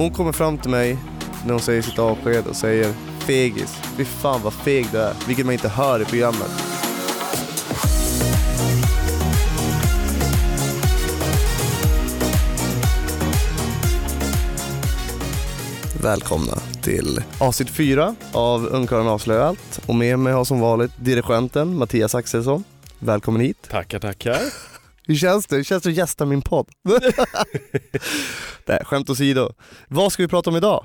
Hon kommer fram till mig när hon säger sitt avsked och säger fegis. Fy fan vad feg du är. Vilket man inte hör i programmet. Välkomna till avsnitt 4 av Ungkarlen avslöjar allt. Och med mig har som vanligt dirigenten Mattias Axelsson. Välkommen hit. Tackar, tackar. Hur känns det? Hur känns det att gästa min podd? Nej, skämt åsido. Vad ska vi prata om idag?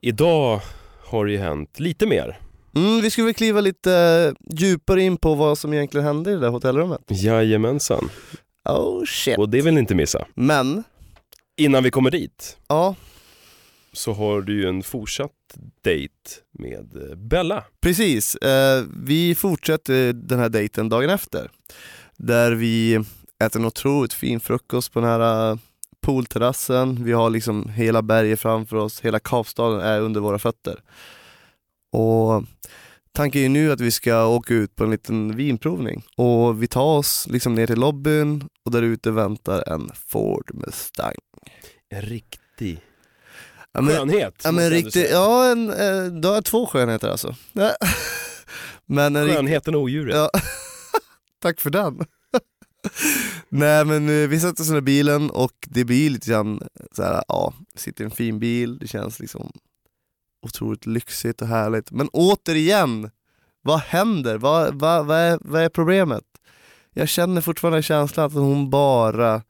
Idag har det ju hänt lite mer. Mm, vi ska väl kliva lite eh, djupare in på vad som egentligen hände i det där hotellrummet. Jajamensan. Oh shit. Och det vill ni inte missa. Men, Innan vi kommer dit ja så har du ju en fortsatt dejt med eh, Bella. precis. Eh, vi fortsätter den här dejten dagen efter. Där vi äter en otroligt fin frukost på den här eh, poolterrassen. Vi har liksom hela berget framför oss, hela Kapstaden är under våra fötter. Och tanken är nu att vi ska åka ut på en liten vinprovning. Och vi tar oss liksom ner till lobbyn och där ute väntar en Ford Mustang. En riktig Ja, men- skönhet. Ja men säga. ja en, eh, du har två skönheter alltså. men en Skönheten och odjuret. Ja. Tack för den. Nej men eh, vi sätter oss i bilen och det blir lite grann så här, ja, sitter i en fin bil, det känns liksom otroligt lyxigt och härligt. Men återigen, vad händer? Vad, vad, vad, är, vad är problemet? Jag känner fortfarande känslan att hon bara,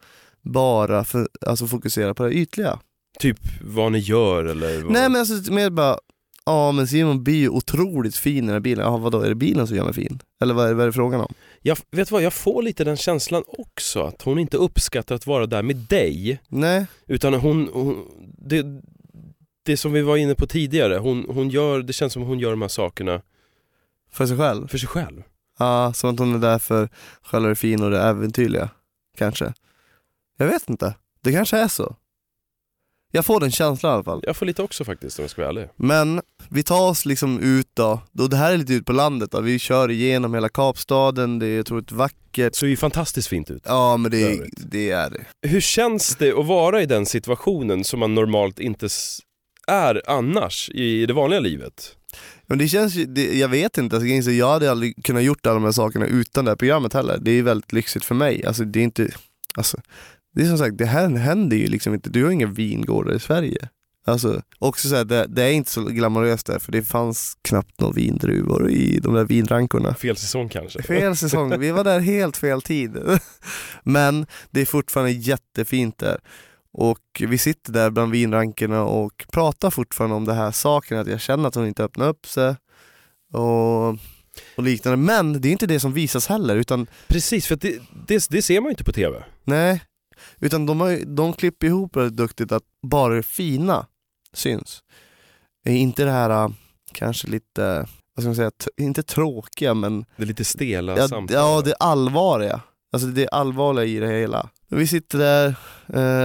bara för, alltså fokuserar på det ytliga. Typ vad ni gör eller vad... Nej men alltså mer bara, ja men Simon blir ju otroligt fin i den här bilen. Ja vadå, är det bilen som gör mig fin? Eller vad är, vad är det frågan om? Jag, vet vad, jag får lite den känslan också. Att hon inte uppskattar att vara där med dig. Nej, Utan hon, hon det, det som vi var inne på tidigare, hon, hon gör, det känns som hon gör de här sakerna för sig själv. för sig själv. Ja, som att hon är där för själva det fina och det äventyrliga. Kanske. Jag vet inte. Det kanske är så. Jag får den känslan i alla fall. Jag får lite också faktiskt om jag ska vara ärlig. Men vi tar oss liksom ut då, och det här är lite ut på landet då. vi kör igenom hela Kapstaden, det är otroligt vackert. Det såg ju fantastiskt fint ut. Ja men det, Övrigt. det är det. Hur känns det att vara i den situationen som man normalt inte är annars i det vanliga livet? Men det känns ju, det, jag vet inte, alltså, är så jag hade aldrig kunnat gjort alla de här sakerna utan det här programmet heller. Det är väldigt lyxigt för mig. Alltså det är inte, alltså, det är som sagt, det här händer ju liksom inte. Du har inga vingårdar i Sverige. Alltså, också så här, det, det är inte så glamoröst där för det fanns knappt några vindruvor i de där vinrankorna. Fel säsong kanske? Fel säsong, vi var där helt fel tid. Men det är fortfarande jättefint där. Och vi sitter där bland vinrankerna och pratar fortfarande om det här saken, att jag känner att hon inte öppnar upp sig och, och liknande. Men det är inte det som visas heller, utan Precis, för det, det, det ser man ju inte på TV. nej. Utan de, har, de klipper ihop det duktigt att bara det fina syns. Eh, Inte det här äh, kanske lite, vad ska man säga, inte tråkiga men Det är lite stela Ja, samtal. ja det allvarliga. Alltså det allvarliga i det hela. Vi sitter där,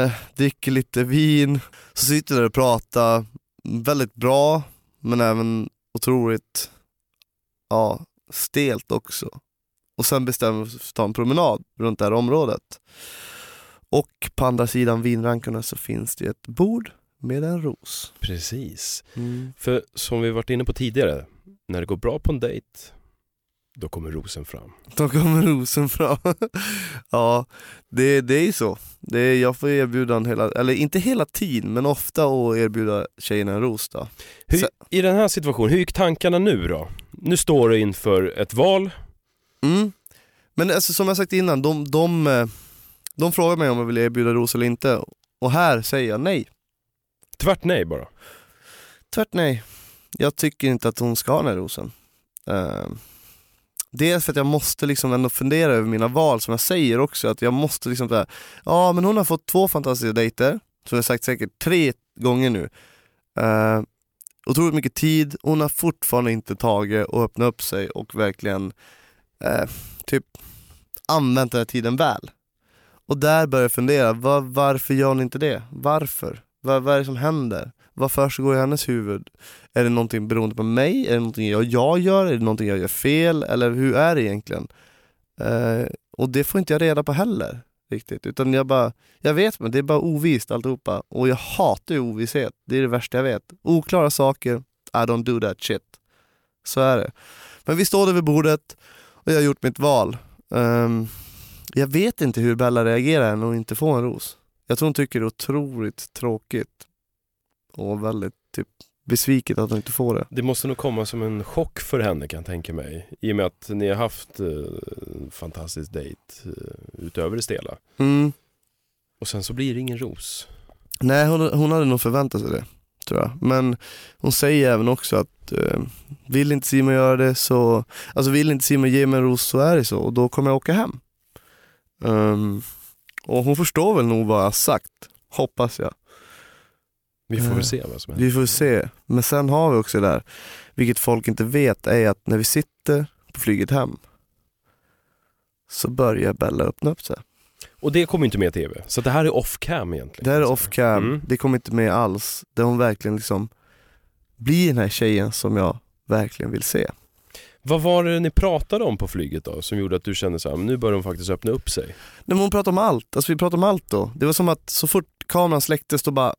eh, dricker lite vin, så sitter vi där och pratar väldigt bra men även otroligt ja, stelt också. Och sen bestämmer vi oss för att ta en promenad runt det här området. Och på andra sidan vinrankorna så finns det ett bord med en ros. Precis. För som vi varit inne på tidigare, när det går bra på en dejt, då kommer rosen fram. Då kommer rosen fram. ja, det, det är ju så. Det är, jag får erbjuda en hela, eller inte hela tiden, men ofta att erbjuda tjejerna en ros då. Hur, Så- I den här situationen, hur gick tankarna nu då? Nu står du inför ett val. Mm. Men alltså, som jag sagt innan, de, de, eh, de frågar mig om jag vill erbjuda ros eller inte. Och här säger jag nej. Tvärt nej bara. Tvärt nej. Jag tycker inte att hon ska ha den här rosen. Uh, dels för att jag måste liksom ändå fundera över mina val, som jag säger också, att jag måste liksom såhär, ja men hon har fått två fantastiska dejter, som jag sagt säkert tre gånger nu. Uh, otroligt mycket tid, hon har fortfarande inte tagit och öppnat upp sig och verkligen eh, typ använt den här tiden väl. Och där börjar jag fundera, var, varför gör hon inte det? Varför? Vad, vad är det som händer? Vad försiggår i hennes huvud? Är det någonting beroende på mig? Är det någonting jag, jag gör? Är det någonting jag gör fel? Eller hur är det egentligen? Eh, och det får inte jag reda på heller. riktigt. Utan jag bara, jag vet men det är bara ovist alltihopa. Och jag hatar ju ovisshet. Det är det värsta jag vet. Oklara saker, I don't do that shit. Så är det. Men vi står där vid bordet och jag har gjort mitt val. Um, jag vet inte hur Bella reagerar när hon inte får en ros. Jag tror hon tycker det är otroligt tråkigt och väldigt typ besviket att hon inte får det. Det måste nog komma som en chock för henne kan jag tänka mig. I och med att ni har haft eh, fantastisk dejt eh, utöver det stela. Mm. Och sen så blir det ingen ros. Nej, hon, hon hade nog förväntat sig det, tror jag. Men hon säger även också att eh, vill inte Simon göra det så, alltså vill inte Simon ge mig en ros så är det så och då kommer jag åka hem. Um, och hon förstår väl nog vad jag sagt, hoppas jag. Vi får Eh, väl se vad som händer. Vi får se. Men sen har vi också det där, vilket folk inte vet, är att när vi sitter på flyget hem så börjar Bella öppna upp sig. Och det kommer inte med i tv. Så det här är off cam egentligen. Det här är off cam, Mm. det kommer inte med alls. Där hon verkligen liksom blir den här tjejen som jag verkligen vill se. Vad var det ni pratade om på flyget då som gjorde att du kände så här, men nu börjar hon faktiskt öppna upp sig? Nej, men hon pratade om allt, alltså vi pratade om allt då. Det var som att så fort kameran släcktes då bara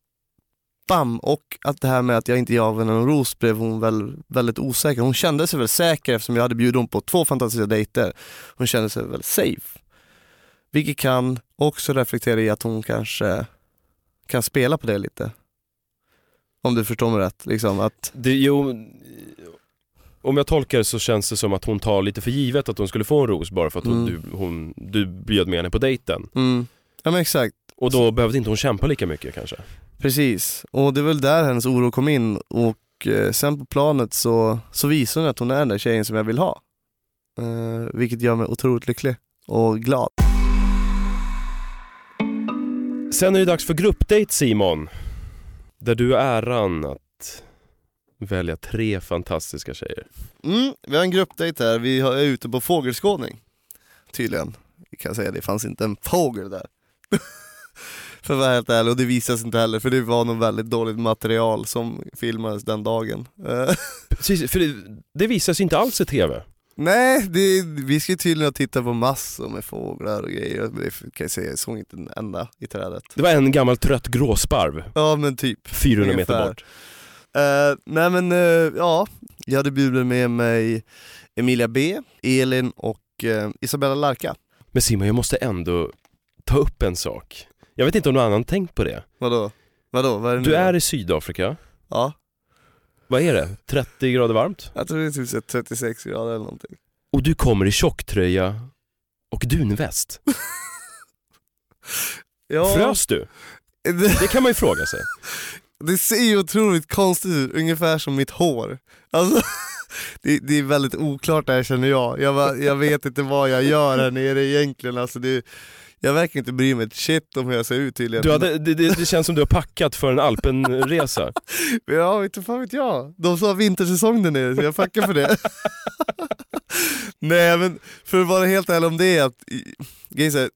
bam! Och att det här med att jag inte gav henne någon ros blev hon väl, väldigt osäker. Hon kände sig väl säker eftersom jag hade bjudit hon på två fantastiska dejter. Hon kände sig väl safe. Vilket kan också reflektera i att hon kanske kan spela på det lite. Om du förstår mig rätt. Liksom att, Det, jo, om jag tolkar det så känns det som att hon tar lite för givet att hon skulle få en ros bara för att hon, Mm. du, hon, du bjöd med henne på dejten. mm, ja men exakt. Och då behövde inte hon kämpa lika mycket kanske. Precis, och det är väl där hennes oro kom in och eh, sen på planet så, så visar hon att hon är den där tjejen som jag vill ha. Eh, vilket gör mig otroligt lycklig och glad. Sen är det dags för gruppdate Simon. Där du har äran att välja tre fantastiska tjejer. Mm, vi har en gruppdejt här, vi är ute på fågelskådning. Tydligen. Vi kan säga det fanns inte en fågel där. för att vara helt ärlig, och det visas inte heller för det var nog väldigt dåligt material som filmades den dagen. Precis, för det, det visas inte alls i tv. Nej, det, vi ska tydligen ha tittat på massor med fåglar och grejer, det kan jag säga, jag såg inte en enda i trädet. Det var en gammal trött gråsparv, Ja men typ. 400 meter Ungefär. bort. Eh, nej men eh, ja, jag hade bjudit med mig Emilia B, Elin och eh, Isabella Larka. Men Simon, jag måste ändå ta upp en sak. Jag vet inte om någon annan tänkt på det. Vadå? Vadå? Vad är det nu Du är i Sydafrika. Ja, Vad är det? 30 grader varmt? jag tror det är typ så här 36 grader eller någonting. Och du kommer i tjocktröja och dunväst. Ja, Frös du? det, Det kan man ju fråga sig. Det ser ju otroligt konstigt ut, ungefär som mitt hår. Alltså, det, det är väldigt oklart där känner jag. Jag, bara, jag vet inte vad jag gör här nere egentligen. Alltså det, jag verkar inte bry mig ett shit om hur jag ser ut tydligen. Du hade, det, det, det känns som du har packat för en Alpenresa. Ja, inte fan vet jag. De sa vintersäsong där nere så jag packar för det. Nej men för att vara helt ärlig om det, att, här,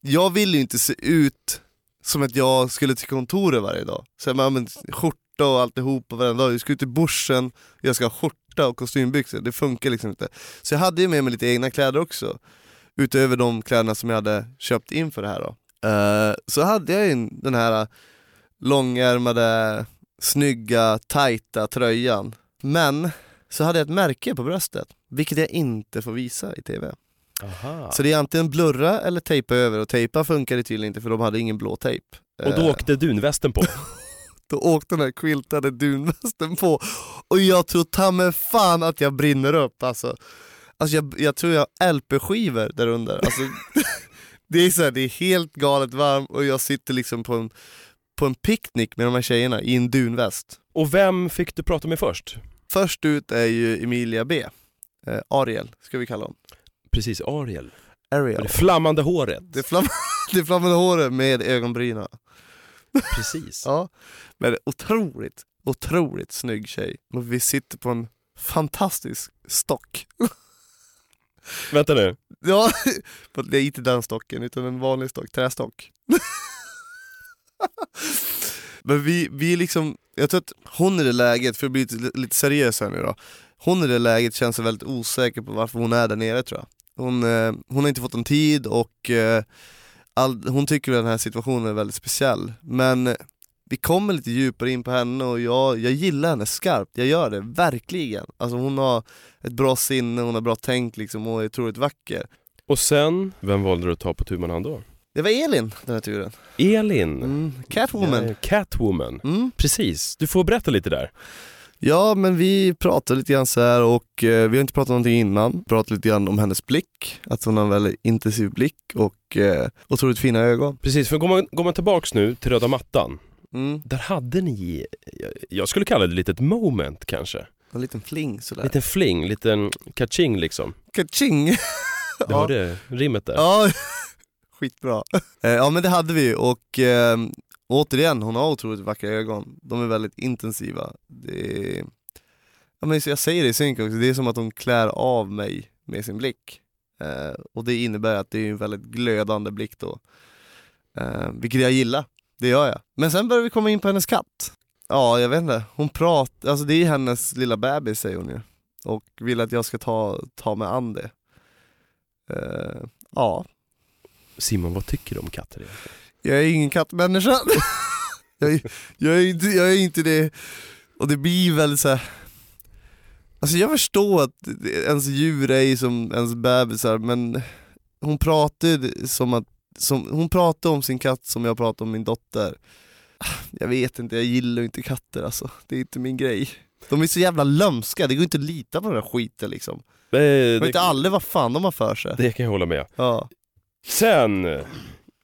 jag vill ju inte se ut som att jag skulle till kontoret varje dag. Så jag men, skjorta och alltihopa varenda dag. Jag ska ut i bushen, jag ska ha skjorta och kostymbyxor. Det funkar liksom inte. Så jag hade ju med mig lite egna kläder också. Utöver de kläderna som jag hade köpt in för det här då. Uh, så hade jag ju den här långärmade snygga, tajta tröjan. Men så hade jag ett märke på bröstet, vilket jag inte får visa i TV. Aha. Så det är antingen blurra eller tejpa över och tejpa funkade tydligen inte för de hade ingen blå tejp. Och då Eh, åkte dunvästen på. då åkte den här quiltade dunvästen på och jag tror ta mig fan att jag brinner upp alltså. Alltså jag, jag tror jag har LP-skivor där under. Alltså, det, är så här, det är helt galet varmt och jag sitter liksom på en, på en picknick med de här tjejerna i en dunväst. Och vem fick du prata med först? Först ut är ju Emilia B. Eh, Ariel ska vi kalla honom. Precis, Ariel. Ariel. Det flammande håret. Det, flam det flammande håret med ögonbrynen. Precis. Ja, men otroligt, otroligt snygg tjej. Och vi sitter på en fantastisk stock. Vänta nu. Ja, det är inte den stocken utan en vanlig stock, trästock. Men vi, vi liksom, jag tror att hon i det läget, för att bli lite, lite seriös här nu då. Hon i det läget känns väldigt osäker på varför hon är där nere tror jag. Hon, eh, hon har inte fått en tid och eh, all, hon tycker att den här situationen är väldigt speciell. Men vi kommer lite djupare in på henne och jag, jag gillar henne skarpt, jag gör det, verkligen. Alltså hon har ett bra sinne, hon har bra tänk liksom och är otroligt vacker. Och sen, vem valde du att ta på tu man hand då? Det var Elin den här turen. Elin. Mm. Catwoman. Catwoman. Mm. Precis, du får berätta lite där. Ja men vi pratade lite grann så här och eh, vi har inte pratat någonting innan. Pratat lite grann om hennes blick, att hon har en väldigt intensiv blick och eh, otroligt fina ögon. Precis, för går man, går man tillbaks nu till röda mattan, Mm. där hade ni, jag- jag skulle kalla det lite ett moment kanske. En liten fling sådär. Liten fling, liten kaching liksom. Kaching! Du hörde rimmet där? Ja, skitbra. Eh, Ja men det hade vi och eh, återigen, hon har otroligt vackra ögon. De är väldigt intensiva. Det är, ja, men jag säger det i synk också, det är som att hon klär av mig med sin blick. Eh, och det innebär att det är en väldigt glödande blick då. Eh, vilket jag gillar, det gör jag. Men sen börjar vi komma in på hennes katt. Ja, jag vet inte. Hon pratar, alltså det är hennes lilla bebis säger hon ju. Och vill att jag ska ta, ta mig an det. Eh, ja, Simon, vad tycker du om katter egentligen? Jag är ingen kattmänniska. jag, är, jag, är inte, jag är inte det. Och det blir väldigt så här. Alltså jag förstår att ens djur är som ens bebisar men hon pratade som att, som, hon pratade om sin katt som jag pratar om min dotter. Jag vet inte, jag gillar inte katter alltså. Det är inte min grej. De är så jävla lömska, det går inte att lita på den där skiten liksom. Eh, Jag vet det, inte aldrig vad fan de har för sig. det kan jag hålla med. Ja. Sen,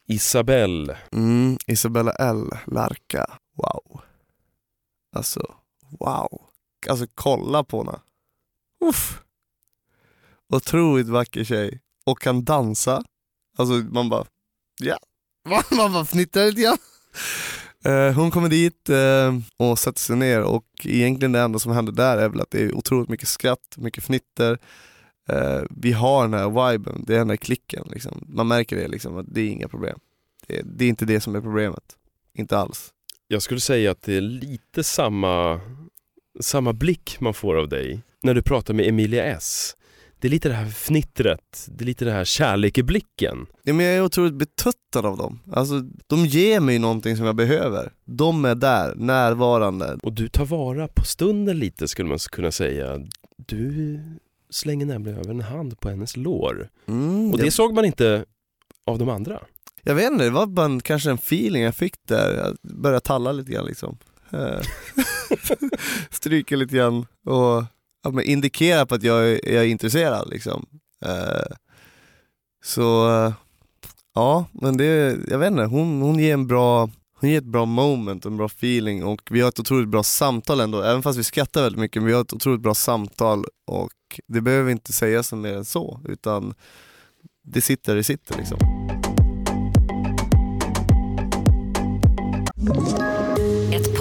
Isabelle. Mm, Isabella L. Larka. Wow. Alltså, wow. Alltså kolla på henne. Uff. Otroligt vacker tjej. Och kan dansa. Alltså man bara, ja. Man bara fnittrar lite grann. Eh, hon kommer dit eh, och sätter sig ner och egentligen det enda som händer där är väl att det är otroligt mycket skratt, mycket fnitter. Eh, vi har den här viben, det är den här klicken. Liksom. Man märker det, liksom, att det är inga problem. Det, det är inte det som är problemet. Inte alls. Jag skulle säga att det är lite samma, samma blick man får av dig när du pratar med Emilia S. Det är lite det här fnittret, det är lite det här kärlek i blicken. Ja, men jag är otroligt betuttad av dem. Alltså, de ger mig någonting som jag behöver. De är där, närvarande. Och du tar vara på stunden lite skulle man kunna säga. Du slänger nämligen över en hand på hennes lår. Mm, Och det jag, såg man inte av de andra. jag vet inte, det var bara en, kanske en feeling jag fick där. Jag började talla lite grann liksom. Eh, Stryka lite grann och ja, indikera på att jag är, jag är intresserad liksom. Eh, så ja, men det, jag vet inte, hon, hon ger en bra ni ger ett bra moment, en bra feeling och vi har ett otroligt bra samtal ändå, även fast vi skrattar väldigt mycket, men vi har ett otroligt bra samtal och det behöver inte sägas mer än så, utan det sitter, det sitter liksom.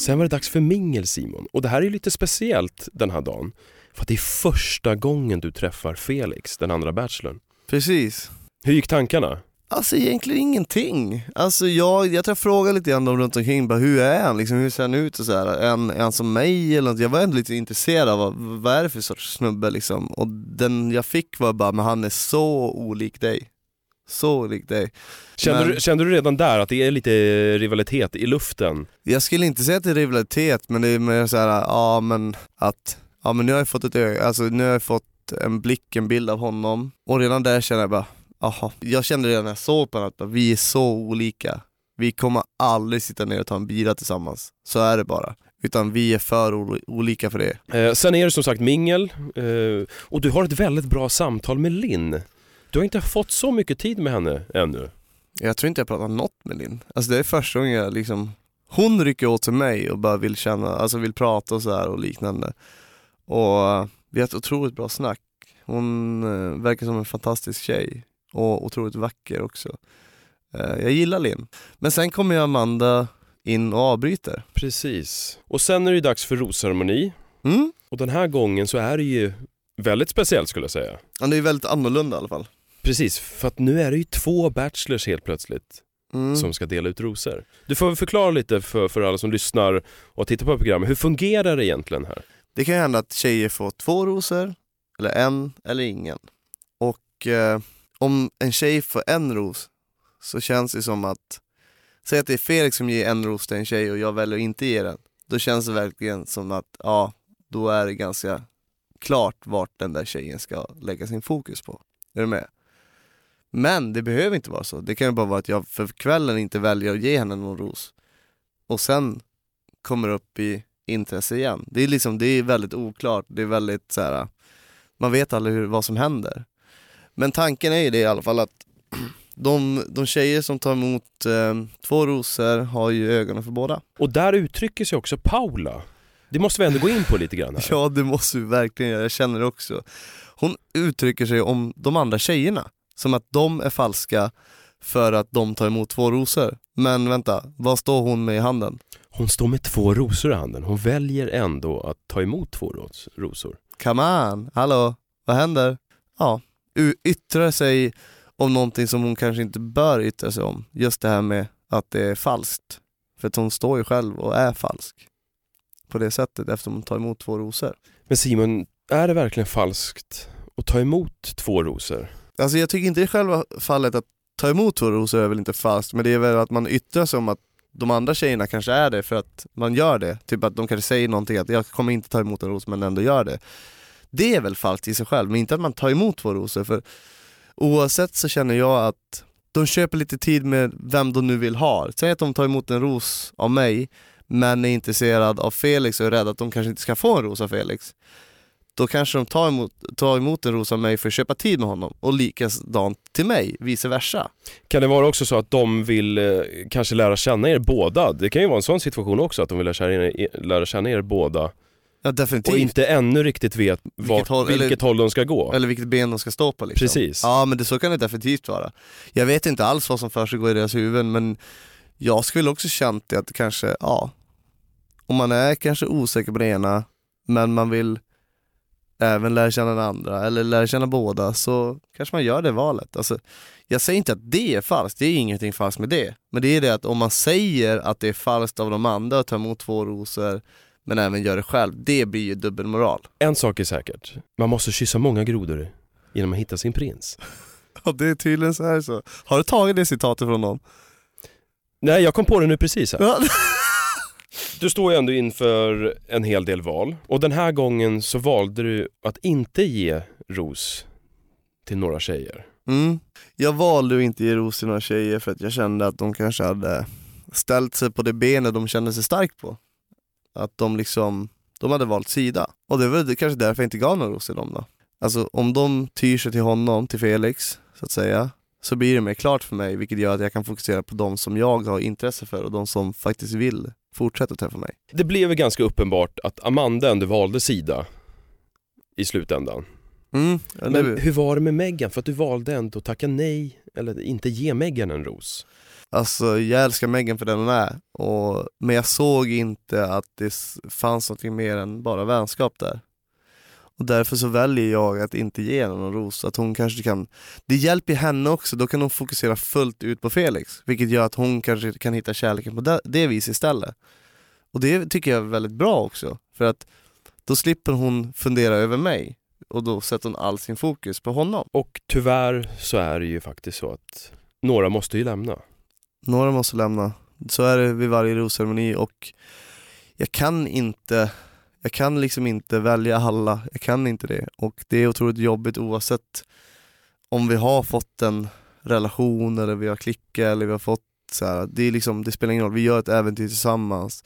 Sen var det dags för mingel Simon. Och det här är lite speciellt den här dagen. För att det är första gången du träffar Felix, den andra bachelorn. Precis. Hur gick tankarna? Alltså egentligen ingenting. Alltså jag, jag tror jag frågade lite grann dem runt omkring, bara, hur är han? Liksom, hur ser han ut? Och så här. Är, han, är han som mig? Eller något? Jag var ändå lite intresserad av vad, vad är det för sorts snubbe liksom. Och den jag fick var bara, men han är så olik dig. Så olik dig. Kände, Men- du, kände du redan där att det är lite rivalitet i luften? Jag skulle inte säga att det är rivalitet, men det är mer så här, ja men att, ja men nu har jag fått ett öga, alltså nu har jag fått en blick, en bild av honom. Och redan där känner jag bara, aha. Jag kände redan när jag såg på honom att vi är så olika. Vi kommer aldrig sitta ner och ta en bira tillsammans. Så är det bara. Utan vi är för ol- olika för det. Eh, sen är det som sagt mingel eh, och du har ett väldigt bra samtal med Linn. Du har inte fått så mycket tid med henne ännu. Jag tror inte jag pratar något med Linn. Alltså det är första gången jag liksom, hon rycker åt till mig och bara vill känna, alltså vill prata och så här och liknande. Och vi har ett otroligt bra snack. Hon eh, verkar som en fantastisk tjej. och otroligt vacker också. Eh, jag gillar Linn. Men sen kommer ju Amanda in och avbryter. Precis. Och sen är det ju dags för rosceremoni. Mm? Och den här gången så är det ju väldigt speciellt skulle jag säga. Ja, det är väldigt annorlunda i alla fall. Precis, för att nu är det ju två bachelors helt plötsligt Mm. som ska dela ut rosor. Du får förklara lite för, för alla som lyssnar och tittar på programmet. Hur fungerar det egentligen här? Det kan ju hända att tjejer får två rosor, eller en, eller ingen. Och eh, om en tjej får en ros så känns det som att, säg att det är Felix som ger en ros till en tjej och jag väljer att inte ge den. Då känns det verkligen som att, ja, då är det ganska klart vart den där tjejen ska lägga sin fokus på. Är du med? Men det behöver inte vara så. Det kan ju bara vara att jag för kvällen inte väljer att ge henne någon ros. Och sen kommer upp i intresse igen. Det är liksom, det är väldigt oklart, det är väldigt så här. man vet aldrig hur, vad som händer. Men tanken är ju det i alla fall att de, de tjejer som tar emot eh, två rosor har ju ögonen för båda. Och där uttrycker sig också Paula. Det måste vi ändå gå in på lite grann här. Ja det måste vi verkligen göra, jag känner det också. Hon uttrycker sig om de andra tjejerna, som att de är falska för att de tar emot två rosor. Men vänta, vad står hon med i handen? Hon står med två rosor i handen. Hon väljer ändå att ta emot två ros- rosor. Come on, hallå, vad händer? Ja, u- yttrar sig om någonting som hon kanske inte bör yttra sig om. Just det här med att det är falskt. För att hon står ju själv och är falsk. På det sättet eftersom hon tar emot två rosor. Men Simon, är det verkligen falskt att ta emot två rosor? Alltså jag tycker inte i själva fallet att ta emot två rosor är väl inte falskt, men det är väl att man yttrar sig om att de andra tjejerna kanske är det för att man gör det. Typ att de kanske säger någonting att jag kommer inte ta emot en ros men ändå gör det. Det är väl falskt i sig själv, men inte att man tar emot två rosor. För oavsett så känner jag att de köper lite tid med vem de nu vill ha. Säg att de tar emot en ros av mig, men är intresserad av Felix och är rädd att de kanske inte ska få en ros av Felix. Då kanske de tar emot, tar emot en ros av mig för att köpa tid med honom och likadant till mig, vice versa. Kan det vara också så att de vill eh, kanske lära känna er båda? Det kan ju vara en sån situation också, att de vill lära känna er, lära känna er båda Ja definitivt. och inte ännu riktigt vet vart, håll- vilket eller- håll de ska gå. Eller vilket ben de ska stå på liksom. Precis. Ja men det, så kan det definitivt vara. Jag vet inte alls vad som försiggår i deras huvuden men jag skulle också känt det att kanske, ja, om man är kanske osäker på det ena men man vill även lära känna den andra eller lära känna båda så kanske man gör det valet. Alltså, jag säger inte att det är falskt, det är ingenting falskt med det. Men det är det att om man säger att det är falskt av de andra att ta emot två rosor men även gör det själv, det blir ju dubbelmoral. En sak är säkert, man måste kyssa många grodor innan man hittar sin prins. Ja det är tydligen så här så. Har du tagit det citatet från någon? Nej, jag kom på det nu precis här. Du står ju ändå inför en hel del val och den här gången så valde du att inte ge ros till några tjejer. Mm. Jag valde att inte ge ros till några tjejer för att jag kände att de kanske hade ställt sig på det benet de kände sig starkt på. Att de liksom, de hade valt sida. Och det var kanske därför jag inte gav några ros till dem då. Alltså om de tyr sig till honom, till Felix, så att säga, så blir det mer klart för mig vilket gör att jag kan fokusera på de som jag har intresse för och de som faktiskt vill fortsätta träffa mig. Det blev väl ganska uppenbart att Amanda ändå valde sida i slutändan. Mm. ja, det- Men hur var det med Megan? För att du valde ändå att tacka nej eller inte ge Megan en ros. Alltså jag älskar Megan för den hon är, och, men jag såg inte att det fanns något mer än bara vänskap där. Och därför så väljer jag att inte ge henne någon ros, att hon kanske kan, det hjälper henne också, då kan hon fokusera fullt ut på Felix, vilket gör att hon kanske kan hitta kärleken på det, det viset istället. Och det tycker jag är väldigt bra också, för att då slipper hon fundera över mig, och då sätter hon all sin fokus på honom. Och tyvärr så är det ju faktiskt så att några måste ju lämna. Några måste lämna. Så är det vid varje rosceremoni och jag kan inte, jag kan liksom inte välja alla, jag kan inte det. Och det är otroligt jobbigt oavsett om vi har fått en relation eller vi har klickat eller vi har fått så här, det, är liksom, det spelar ingen roll, vi gör ett äventyr tillsammans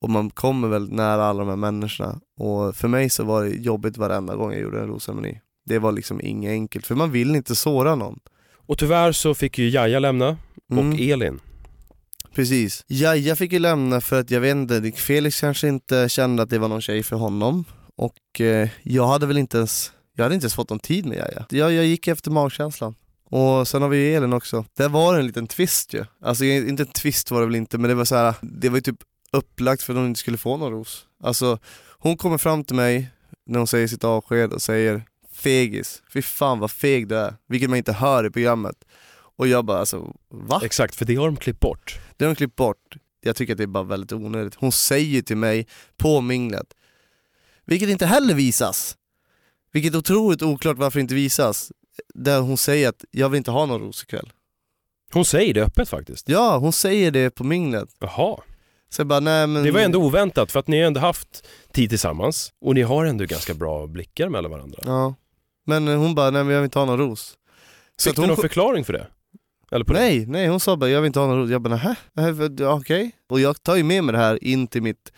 och man kommer väldigt nära alla de här människorna. Och för mig så var det jobbigt varenda gång jag gjorde en rosceremoni. Det var liksom inget enkelt, för man vill inte såra någon. Och tyvärr så fick ju Jaja lämna och Mm. Elin. Precis. Jaja fick ju lämna för att jag vet inte, Felix kanske inte kände att det var någon tjej för honom. Och eh, jag hade väl inte ens, jag hade inte ens fått någon tid med Jaja. Jag, jag gick efter magkänslan. Och sen har vi Elin också. Där var det en liten twist ju. Alltså inte en twist var det väl inte, men det var så här, det var ju typ upplagt för att hon inte skulle få någon ros. Alltså hon kommer fram till mig när hon säger sitt avsked och säger fegis, fy fan vad feg du är, vilket man inte hör i programmet. Och jag bara alltså, va? Exakt, för det har de klippt bort. Det har de klippt bort. Jag tycker att det är bara väldigt onödigt. Hon säger till mig på minglet, vilket inte heller visas. Vilket är otroligt oklart varför det inte visas. Där hon säger att jag vill inte ha någon ros ikväll. Hon säger det öppet faktiskt. Ja, hon säger det på minglet. Jaha. Så jag bara, nej men... Det var ändå oväntat för att ni har ändå haft tid tillsammans och ni har ändå ganska bra blickar mellan varandra. Ja. Men hon bara, nej men jag vill inte ha någon ros. Så Fick att du hon någon förklaring för det? Eller på? Nej, nej hon sa bara jag vill inte ha någon ros. Jag bara nähä, okej. Och jag tar ju med mig det här in till mitt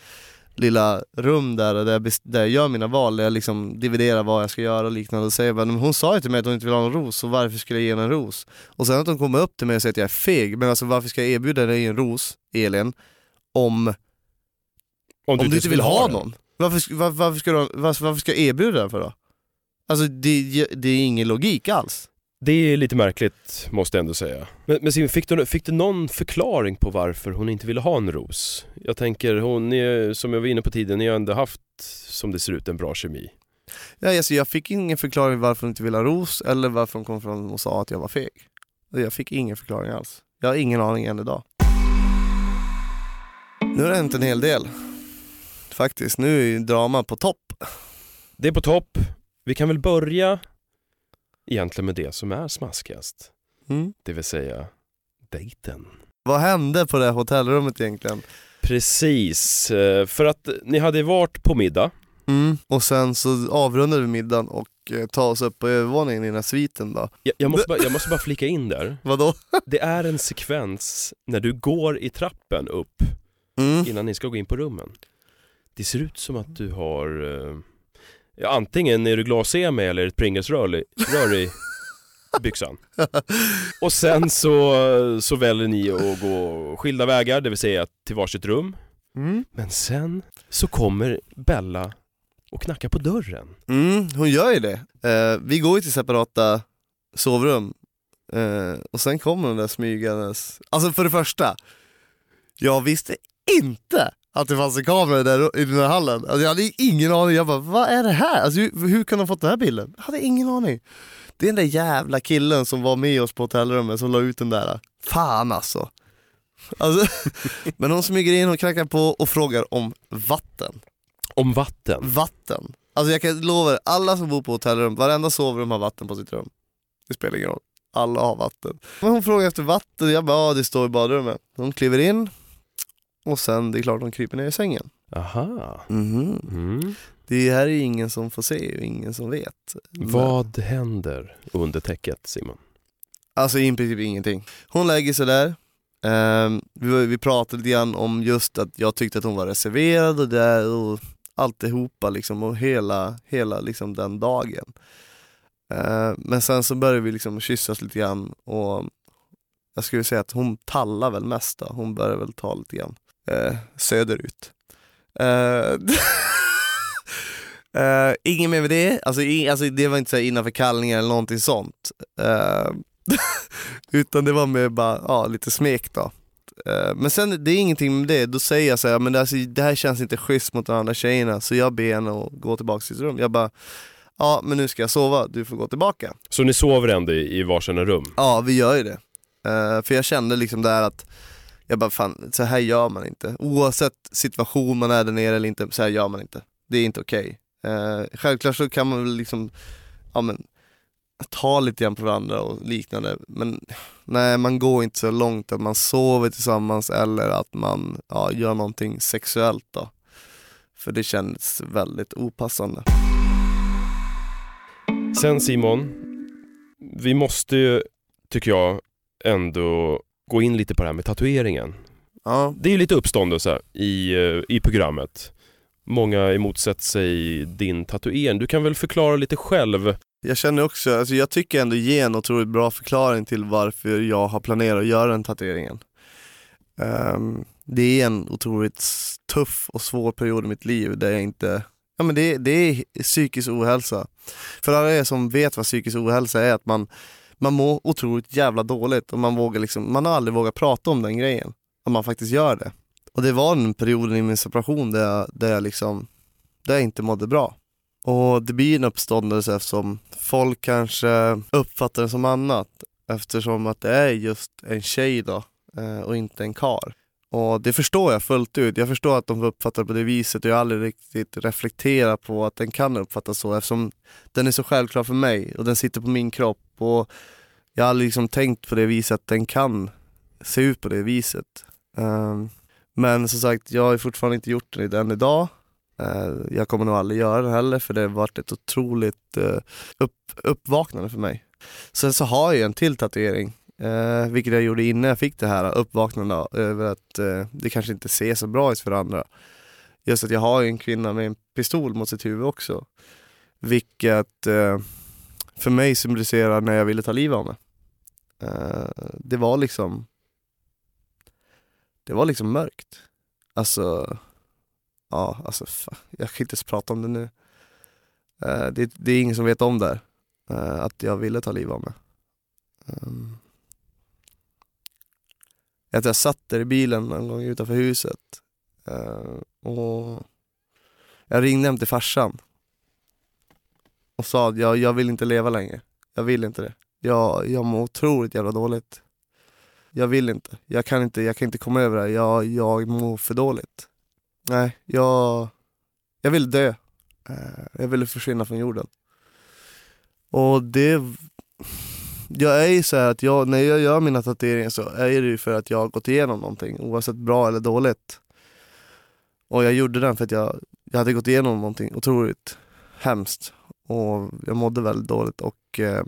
lilla rum där, där, jag, där jag gör mina val, där jag liksom dividerar vad jag ska göra och liknande. Och säger bara, men hon sa ju till mig att hon inte vill ha någon ros, så varför skulle jag ge henne en ros? Och sen att hon kommer upp till mig och säger att jag är feg, men alltså varför ska jag erbjuda dig en ros, Elin, om, om du inte vill ha den? någon? Varför, var, varför, ska du, varför, varför ska jag erbjuda den för då? Alltså det, det är ingen logik alls. Det är lite märkligt måste jag ändå säga. Men, men Simon, fick du, fick du någon förklaring på varför hon inte ville ha en ros? Jag tänker, hon är, som jag var inne på tidigare, ni har ändå haft, som det ser ut, en bra kemi. Ja, alltså jag fick ingen förklaring varför hon inte ville ha ros eller varför hon kom fram och sa att jag var feg. Jag fick ingen förklaring alls. Jag har ingen aning än idag. Nu har det hänt en hel del. Faktiskt, nu är drama på topp. Det är på topp. Vi kan väl börja egentligen med det som är smaskigast. Mm. Det vill säga dejten. Vad hände på det hotellrummet egentligen? Precis, eh, för att ni hade varit på middag. Mm. Och sen så avrundade vi middagen och eh, ta oss upp på övervåningen i den här sviten då. Jag, jag, måste bara, jag måste bara flika in där. Vadå? Det är en sekvens när du går i trappen upp Mm. innan ni ska gå in på rummen. Det ser ut som att du har eh, ja, antingen är du glas-EM eller ett Pringles-rör i, rör i byxan. Och sen så, så väljer ni att gå skilda vägar, det vill säga till varsitt rum. Mm. Men sen så kommer Bella och knackar på dörren. Mm, hon gör ju det. Eh, vi går ju till separata sovrum eh, och sen kommer hon där smygandes. Alltså för det första, jag visste inte att det fanns en kamera där i den här hallen. Alltså jag hade ingen aning. Jag bara, vad är det här? Alltså, hur, hur kan de ha fått den här bilden? Jag hade ingen aning. Det är den där jävla killen som var med oss på hotellrummet som la ut den där. Fan alltså. alltså men hon smyger in och knackar på och frågar om vatten. Om vatten. Vatten. Alltså jag kan lova er, alla som bor på hotellrum, varenda sovrum har vatten på sitt rum. Det spelar ingen roll. Alla har vatten. Men hon frågar efter vatten, jag bara ja det står i badrummet. Hon kliver in och sen det är klart hon kryper ner i sängen. Aha. Mhm. Mm. Det här är ingen som får se och ingen som vet. Men- Vad händer under täcket Simon? Alltså i princip ingenting. Hon lägger sig där. Ehm, vi, vi pratade lite grann om just att jag tyckte att hon var reserverad och där och alltihopa liksom och hela, hela liksom den dagen. Ehm, men sen så började vi liksom kyssas lite grann och jag skulle säga att hon tallar väl mest då. Hon börjar väl ta lite grann eh, söderut. Eh, eh, Inget mer med det, alltså, i, alltså det var inte så innanför kallningar eller någonting sånt. Eh, utan det var med bara, ja, lite smek då. Eh, Men sen, det är ingenting med det, då säger jag så här, men det, alltså, det här känns inte schysst mot de andra tjejerna så jag ber henne att gå tillbaka till sitt rum. Jag bara, ja men nu ska jag sova, du får gå tillbaka. Så ni sover ändå i, i varsina rum? Ja, vi gör ju det. Eh, för jag kände liksom där att, jag bara fan, så här gör man inte. Oavsett situation man är där nere eller inte, så här gör man inte. Det är inte okej. Eh, självklart så kan man väl liksom, ja men, ta lite grann på varandra och liknande. Men nej, man går inte så långt att man sover tillsammans eller att man ja, gör någonting sexuellt då. För det känns väldigt opassande. Sen Simon, vi måste ju, tycker jag, ändå gå in lite på det här med tatueringen. Ja, Det är ju lite uppståndelse i, eh, i programmet. Många emotsätter sig din tatuering. Du kan väl förklara lite själv? Jag känner också, alltså jag tycker ändå ge en otroligt bra förklaring till varför jag har planerat att göra den tatueringen. Ehm, det är en otroligt tuff och svår period i mitt liv där jag inte, ja men det, det är psykisk ohälsa. För alla er som vet vad psykisk ohälsa är, att man, man mår otroligt jävla dåligt och man, vågar liksom, man har aldrig vågat prata om den grejen. Att man faktiskt gör det. Och det var den perioden i min separation där jag, där jag, liksom, där jag inte mådde bra. Och det blir en uppståndelse eftersom folk kanske uppfattar det som annat eftersom att det är just en tjej då eh, och inte en kar. Och det förstår jag fullt ut. Jag förstår att de uppfattar det på det viset och jag har aldrig riktigt reflekterat på att den kan uppfattas så eftersom den är så självklar för mig och den sitter på min kropp och jag har aldrig liksom tänkt på det viset att den kan se ut på det viset. Um, men som sagt, jag har fortfarande inte gjort det än idag. Uh, jag kommer nog aldrig göra det heller för det har varit ett otroligt uh, upp, uppvaknande för mig. Sen så har jag en till tatuering Eh, vilket jag gjorde innan jag fick det här uppvaknandet över att eh, det kanske inte ser så bra ut för andra. Just att jag har en kvinna med en pistol mot sitt huvud också. Vilket eh, för mig symboliserar när jag ville ta livet av mig. Eh, det var liksom Det var liksom mörkt. Alltså Ja, alltså fan, jag kan inte ens prata om det nu. Eh, det, det, är ingen som vet om det eh, att jag ville ta livet av mig. Um, att jag satt där i bilen en gång utanför huset uh, och jag ringde hem till farsan och sa att jag, jag vill inte leva längre. Jag vill inte det. Jag, jag mår otroligt jävla dåligt. Jag vill inte. Jag kan inte, jag kan inte komma över det jag, jag mår för dåligt. Nej, jag, jag vill dö. Eh, jag ville försvinna från jorden. Och det jag är ju så att jag, när jag gör mina tatueringar så är det ju för att jag har gått igenom någonting oavsett bra eller dåligt. Och jag gjorde den för att jag, jag hade gått igenom någonting otroligt hemskt och jag mådde väldigt dåligt och eh,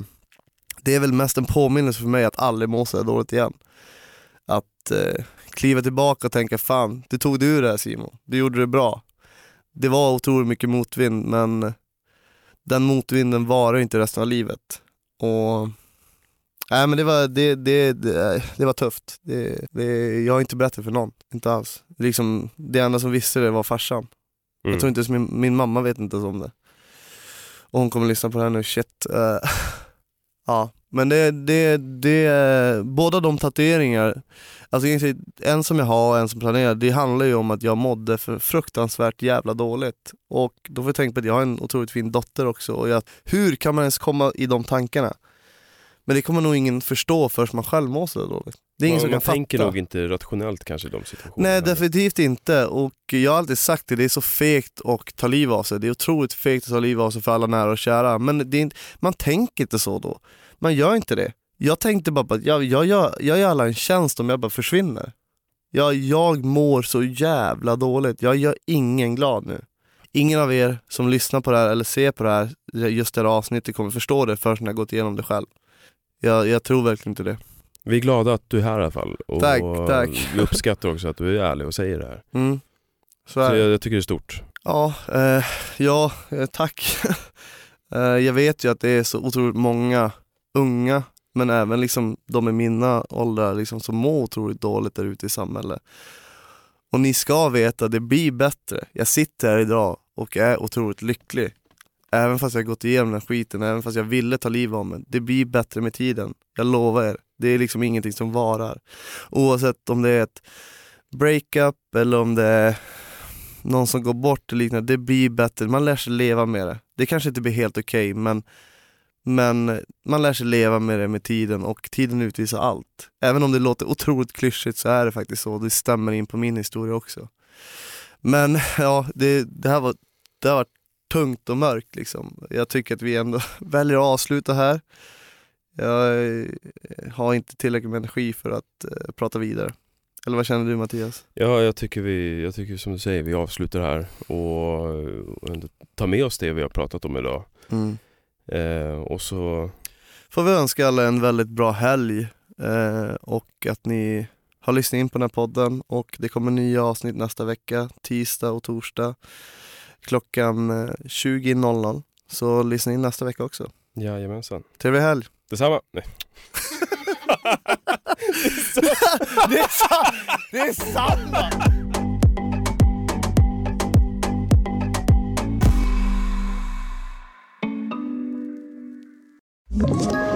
det är väl mest en påminnelse för mig att aldrig må så dåligt igen. Att eh, kliva tillbaka och tänka fan, du tog dig ur det här Simon, du gjorde det bra. Det var otroligt mycket motvind men den motvinden varar inte resten av livet. Och Nej men det var, det, det, det, det var tufft. Det, det, jag har inte berättat för någon, inte alls. Liksom, det enda som visste det var farsan. Mm. Jag tror inte ens min, min mamma vet inte om det. Och hon kommer lyssna på det här nu, shit. Uh, ja, men det, det, det, båda de tatueringar, alltså en som jag har och en som planerar, det handlar ju om att jag mådde för fruktansvärt jävla dåligt. Och då får jag tänka på att jag har en otroligt fin dotter också. Och jag, hur kan man ens komma i de tankarna? Men det kommer nog ingen förstå förrän man själv mår så dåligt. Det är ingen man, som man kan tänker fatta. nog inte rationellt kanske i de situationerna. Nej definitivt inte och jag har alltid sagt det, det är så fegt att ta liv av sig. Det är otroligt fegt att ta liv av sig för alla nära och kära. Men inte, man tänker inte så då. Man gör inte det. Jag tänkte bara att jag, jag, jag, jag gör alla en tjänst om jag bara försvinner. Jag, jag mår så jävla dåligt. Jag gör ingen glad nu. Ingen av er som lyssnar på det här eller ser på det här, just det här avsnittet kommer förstå det förrän jag gått igenom det själv. Jag, jag tror verkligen inte det. Vi är glada att du är här i alla fall. Och Tack, tack. Vi uppskattar också att du är ärlig och säger det här. Mm. Så Så är det. jag, jag tycker det är stort. Ja, eh, ja eh, tack. eh, jag vet ju att det är så otroligt många unga, men även liksom de i mina åldrar liksom, som mår otroligt dåligt där ute i samhället. Och ni ska veta, det blir bättre. Jag sitter här idag och är otroligt lycklig. Även fast jag gått igenom den skiten, även fast jag ville ta livet av mig. Det blir bättre med tiden. Jag lovar er. Det är liksom ingenting som varar. Oavsett om det är ett breakup eller om det är någon som går bort eller liknande, det blir bättre. Man lär sig leva med det. Det kanske inte blir helt okej men, men man lär sig leva med det med tiden och tiden utvisar allt. Även om det låter otroligt klyschigt så är det faktiskt så. Det stämmer in på min historia också. Men ja, det, det här var, det har varit tungt och mörkt liksom. Jag tycker att vi ändå väljer att avsluta här. Jag eh, har inte tillräckligt med energi för att eh, prata vidare. Eller vad känner du Mattias? Ja, jag tycker vi, jag tycker som du säger, vi avslutar här och, och tar med oss det vi har pratat om idag. Mm. Eh, och så, Får vi önska alla en väldigt bra helg eh, och att ni har lyssnat in på den här podden och det kommer nya avsnitt nästa vecka, tisdag och torsdag klockan eh, 20.00. Så lyssna in nästa vecka också. jajamensan. Trevlig helg! Detsamma. Nej. det, är sa- det är samma! Ett